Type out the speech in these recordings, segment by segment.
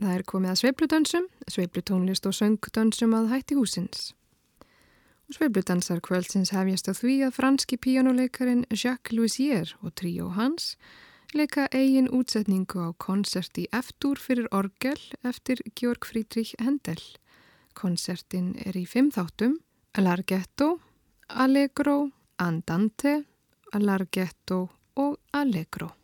Það er komið að sveipludansum, sveiplutónlist og söngdansum að hætti húsins. Og sveipludansar kvöldsins hefjast á því að franski píjónuleikarin Jacques Louisier og tríó hans leika eigin útsetningu á konsert í F-dúr fyrir orgel eftir Georg Friedrich Händel. Konsertin er í fimm þáttum, Larghetto, Allegro, Andante, Larghetto og Allegro.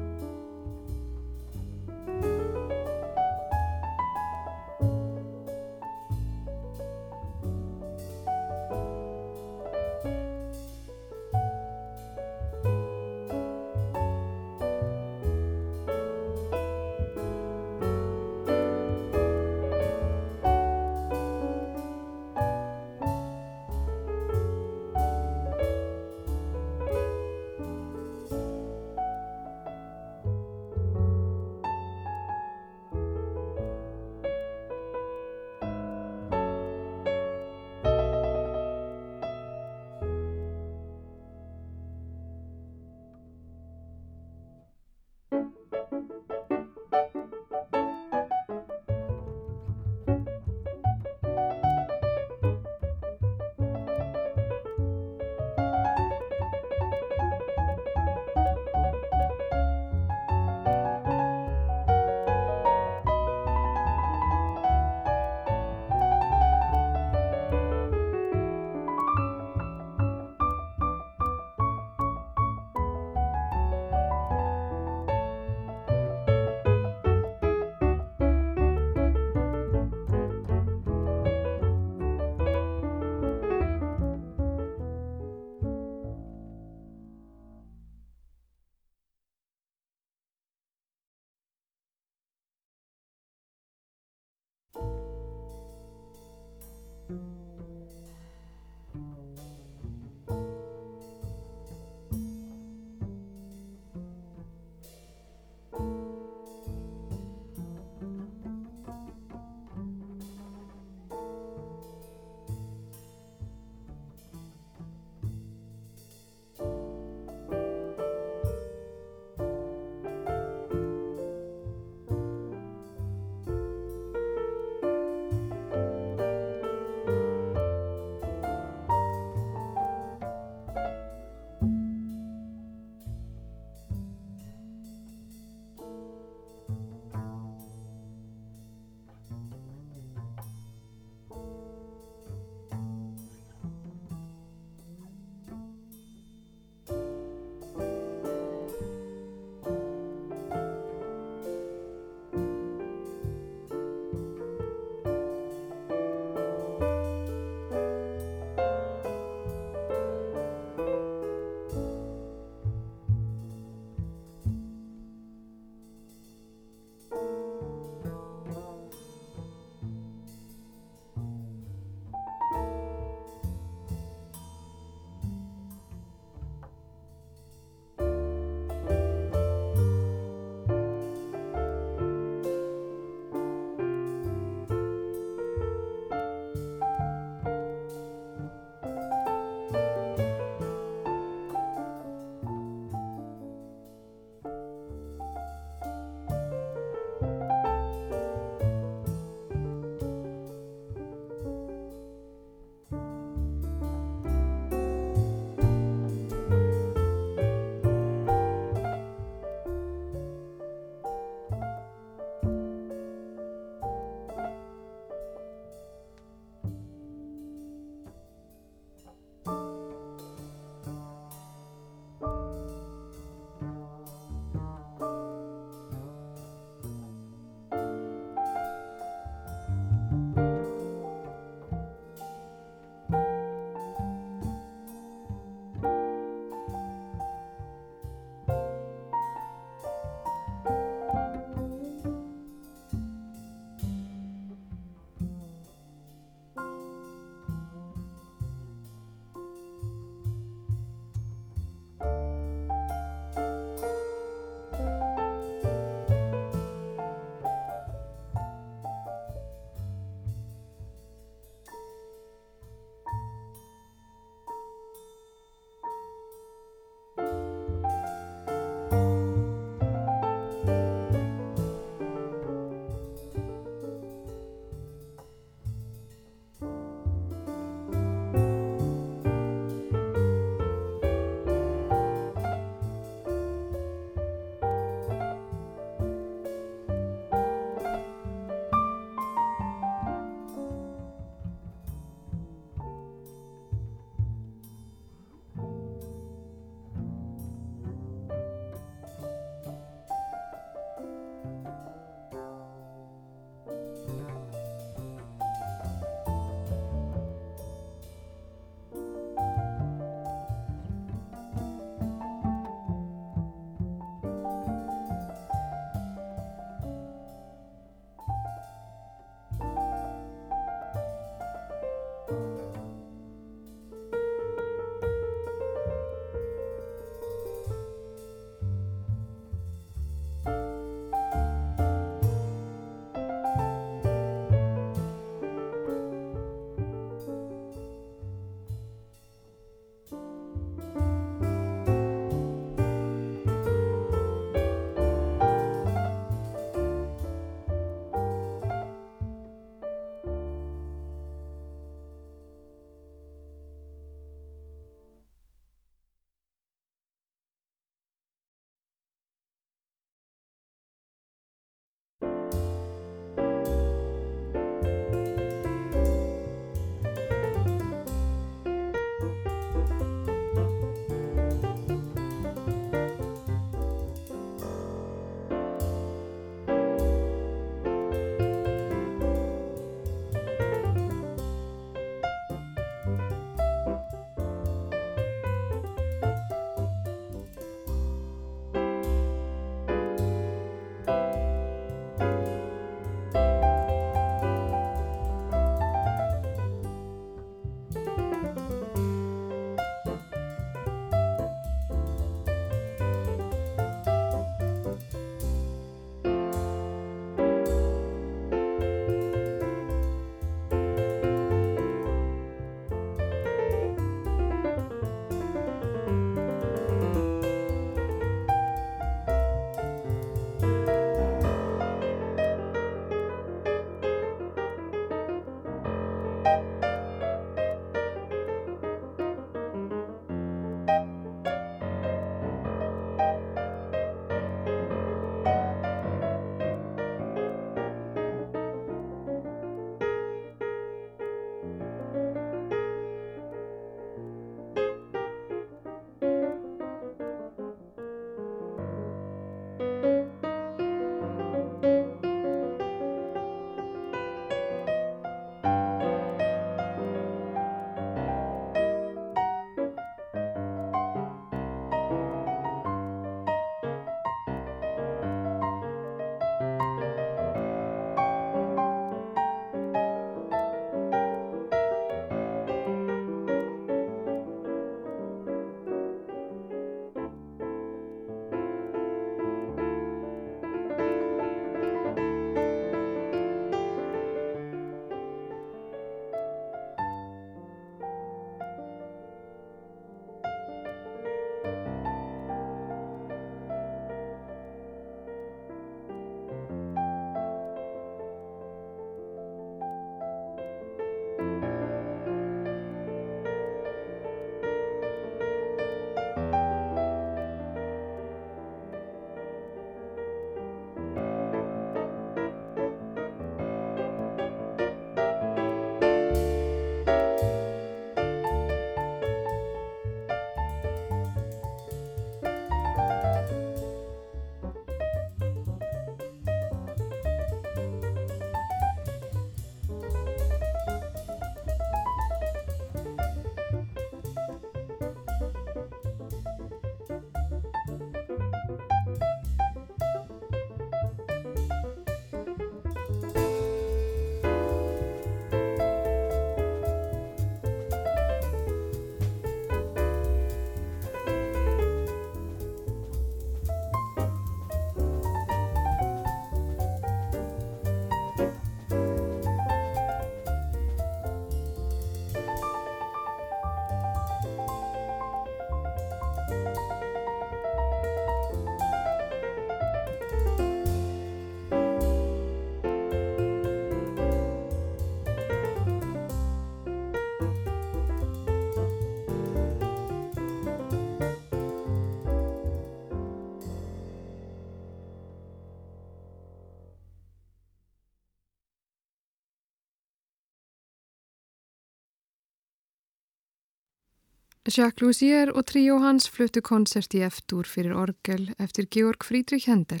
Jacques Louisier og tríó hans fluttu koncert í eftir fyrir orgel eftir Georg Friedrich Händel.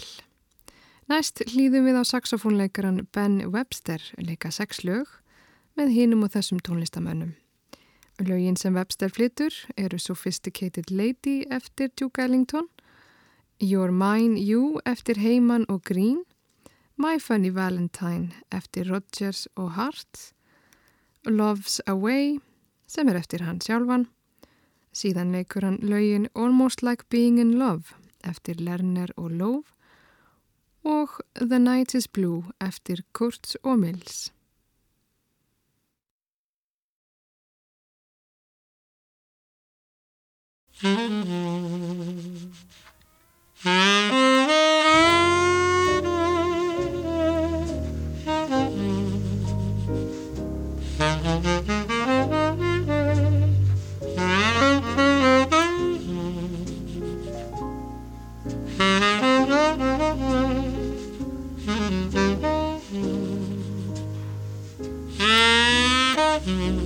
Næst hlýðum við á saxofónleikaran Ben Webster leika sex lög með hinum og þessum tónlistamönnum. Lögin sem Webster flyttur eru Sophisticated Lady eftir Duke Ellington, You're Mine You eftir Heyman og Green, My Funny Valentine eftir Rodgers og Hart, Love's Away sem er eftir hann sjálfan, Síðan leikur hann laugin Almost Like Being in Love eftir Lerner og Love og The Night is Blue eftir Kurtz og Mills. Mm-hmm.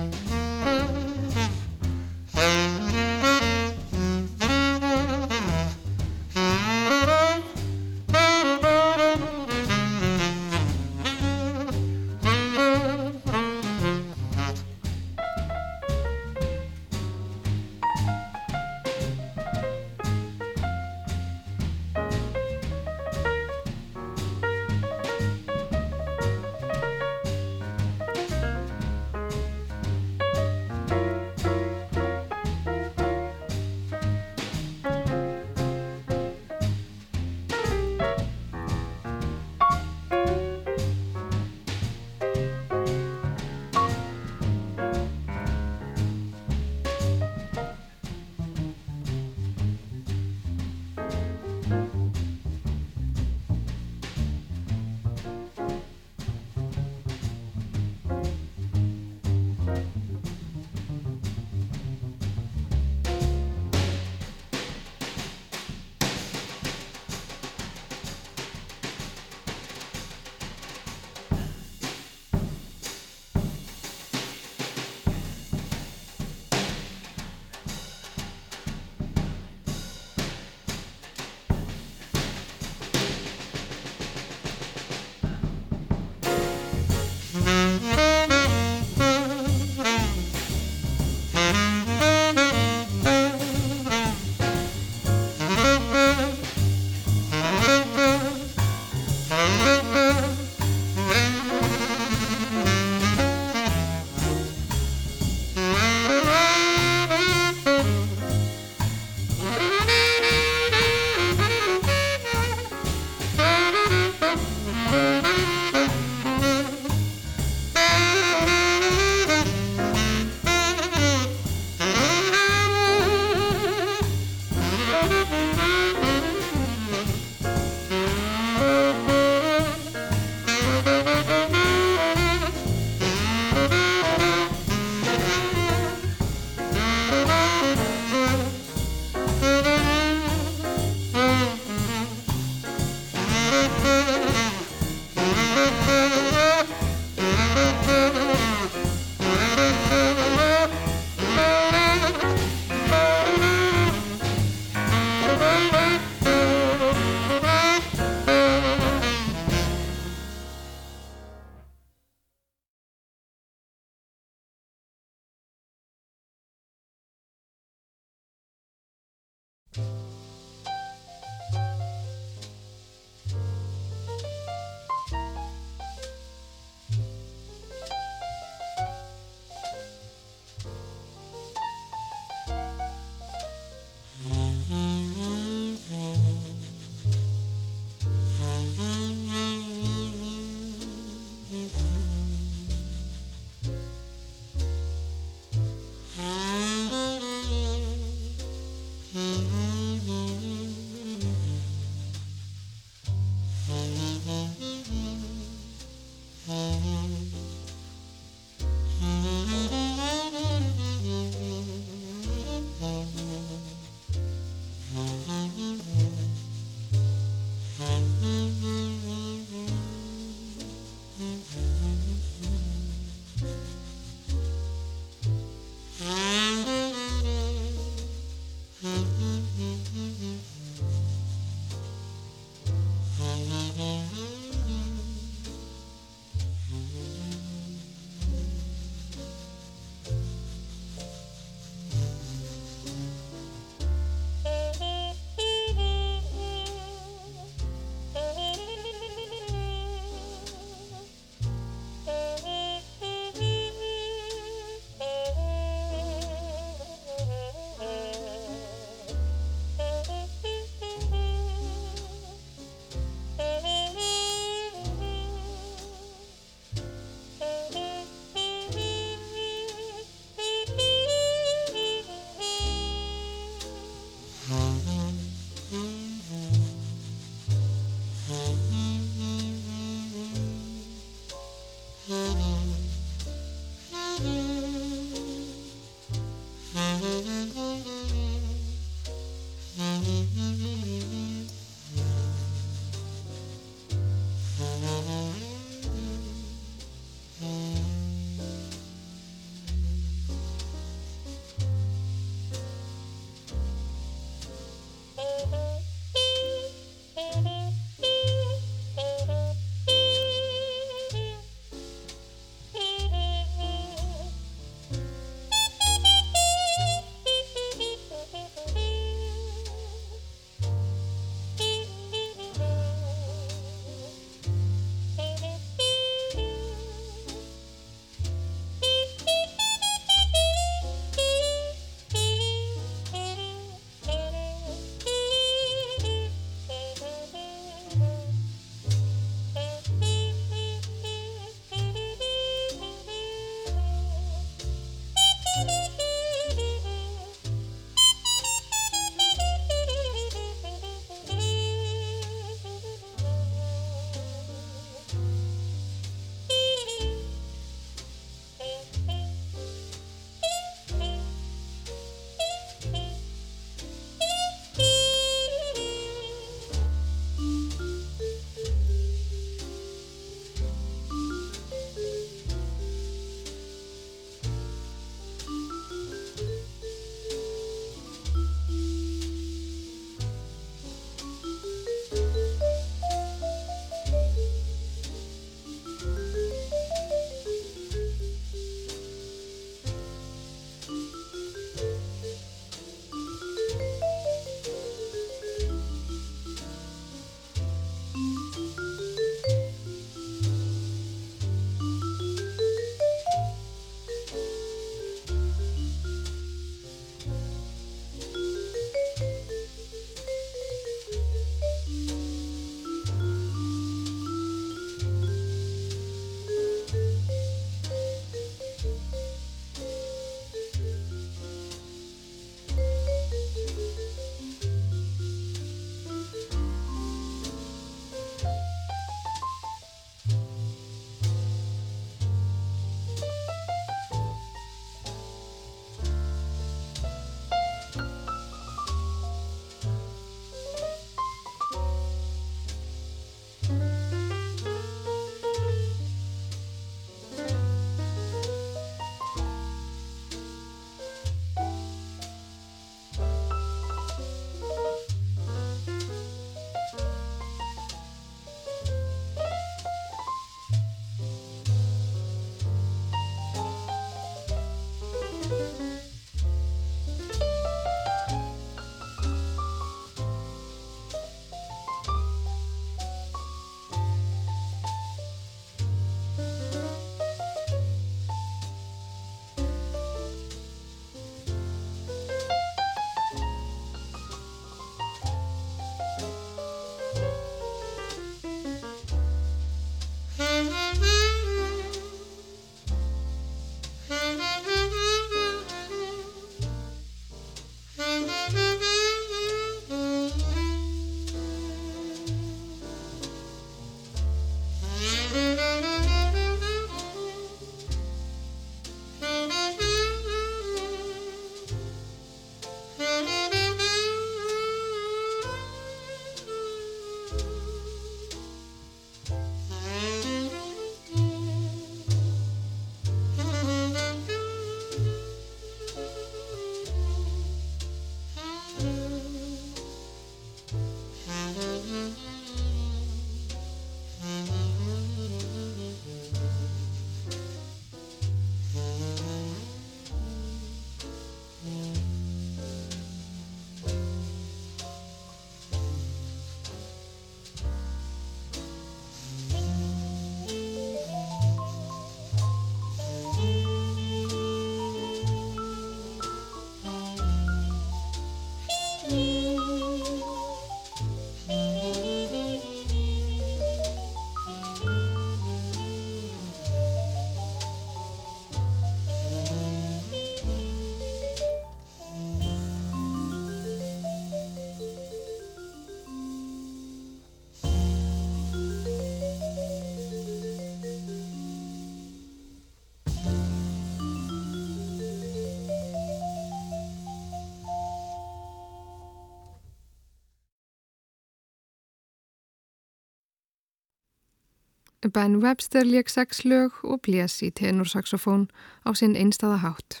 Ben Webster leik sex lög og blés í tenorsaxofón á sinn einstaða hátt.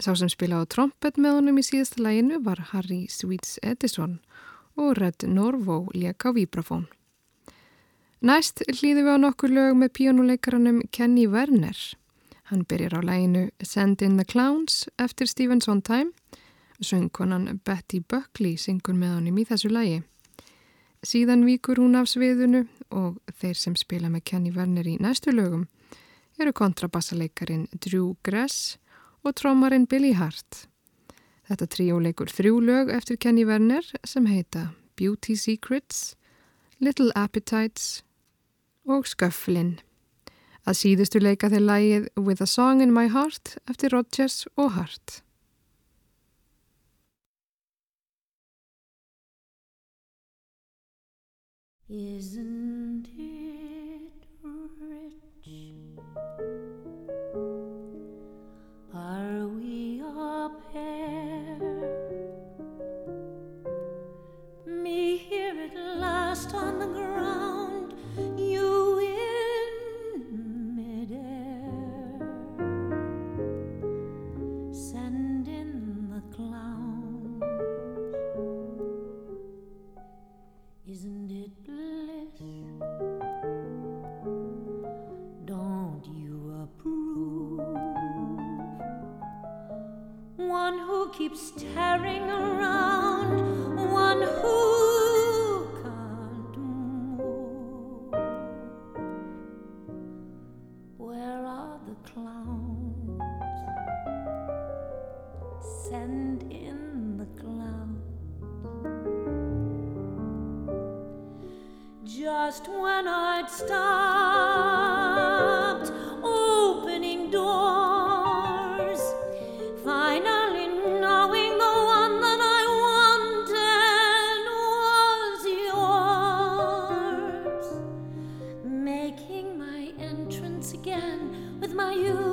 Sá sem spila á trompet með honum í síðasta læginu var Harry Sweets Edison og Red Norvo leik á vibrafón. Næst hlýðum við á nokkur lög með píjónuleikaranum Kenny Werner. Hann byrjar á læginu Send in the Clowns eftir Stephen Sondheim. Söngkonan Betty Buckley syngur með honum í þessu lægi. Síðan víkur hún af sviðunu og þeir sem spila með Kenny Werner í næstu lögum eru kontrabassaleikarin Drew Gress og trómarinn Billy Hart. Þetta tríó leikur þrjú lög eftir Kenny Werner sem heita Beauty Secrets, Little Appetites og Sköfflin. Að síðustu leika þeir lægið With a Song in My Heart eftir Rodgers og Hart. Isn't it rich? Are we a pair? Me here at last on the ground, keeps tearing around, one who my usual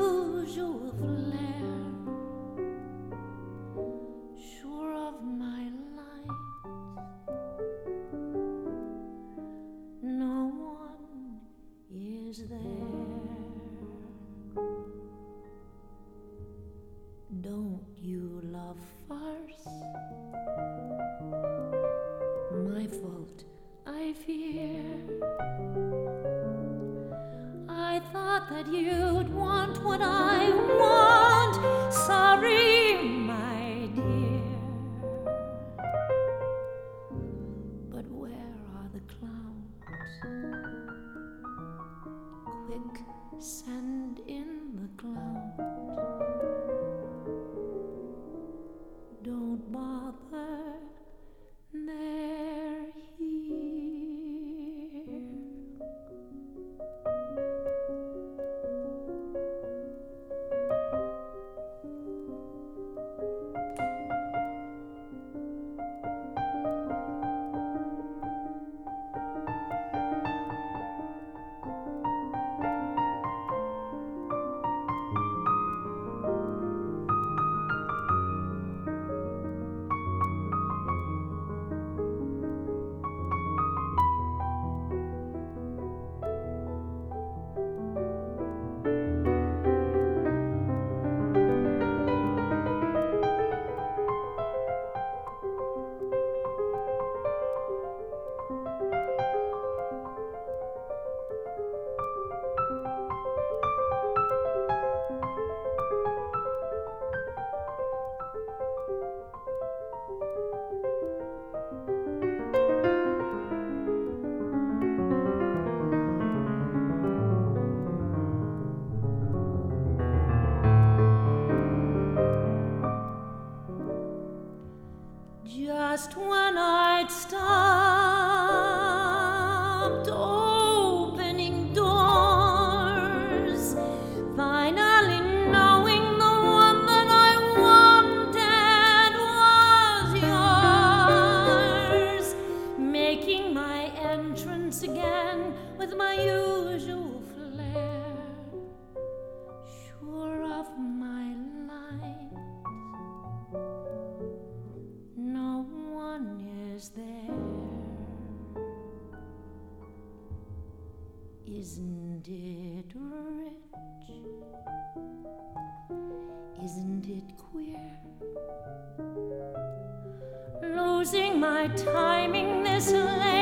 Losing my timing this late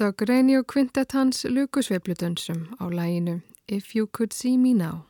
Var Greini og Quintet hans Lukusveifludönsum á læginu If You Could See Me Now.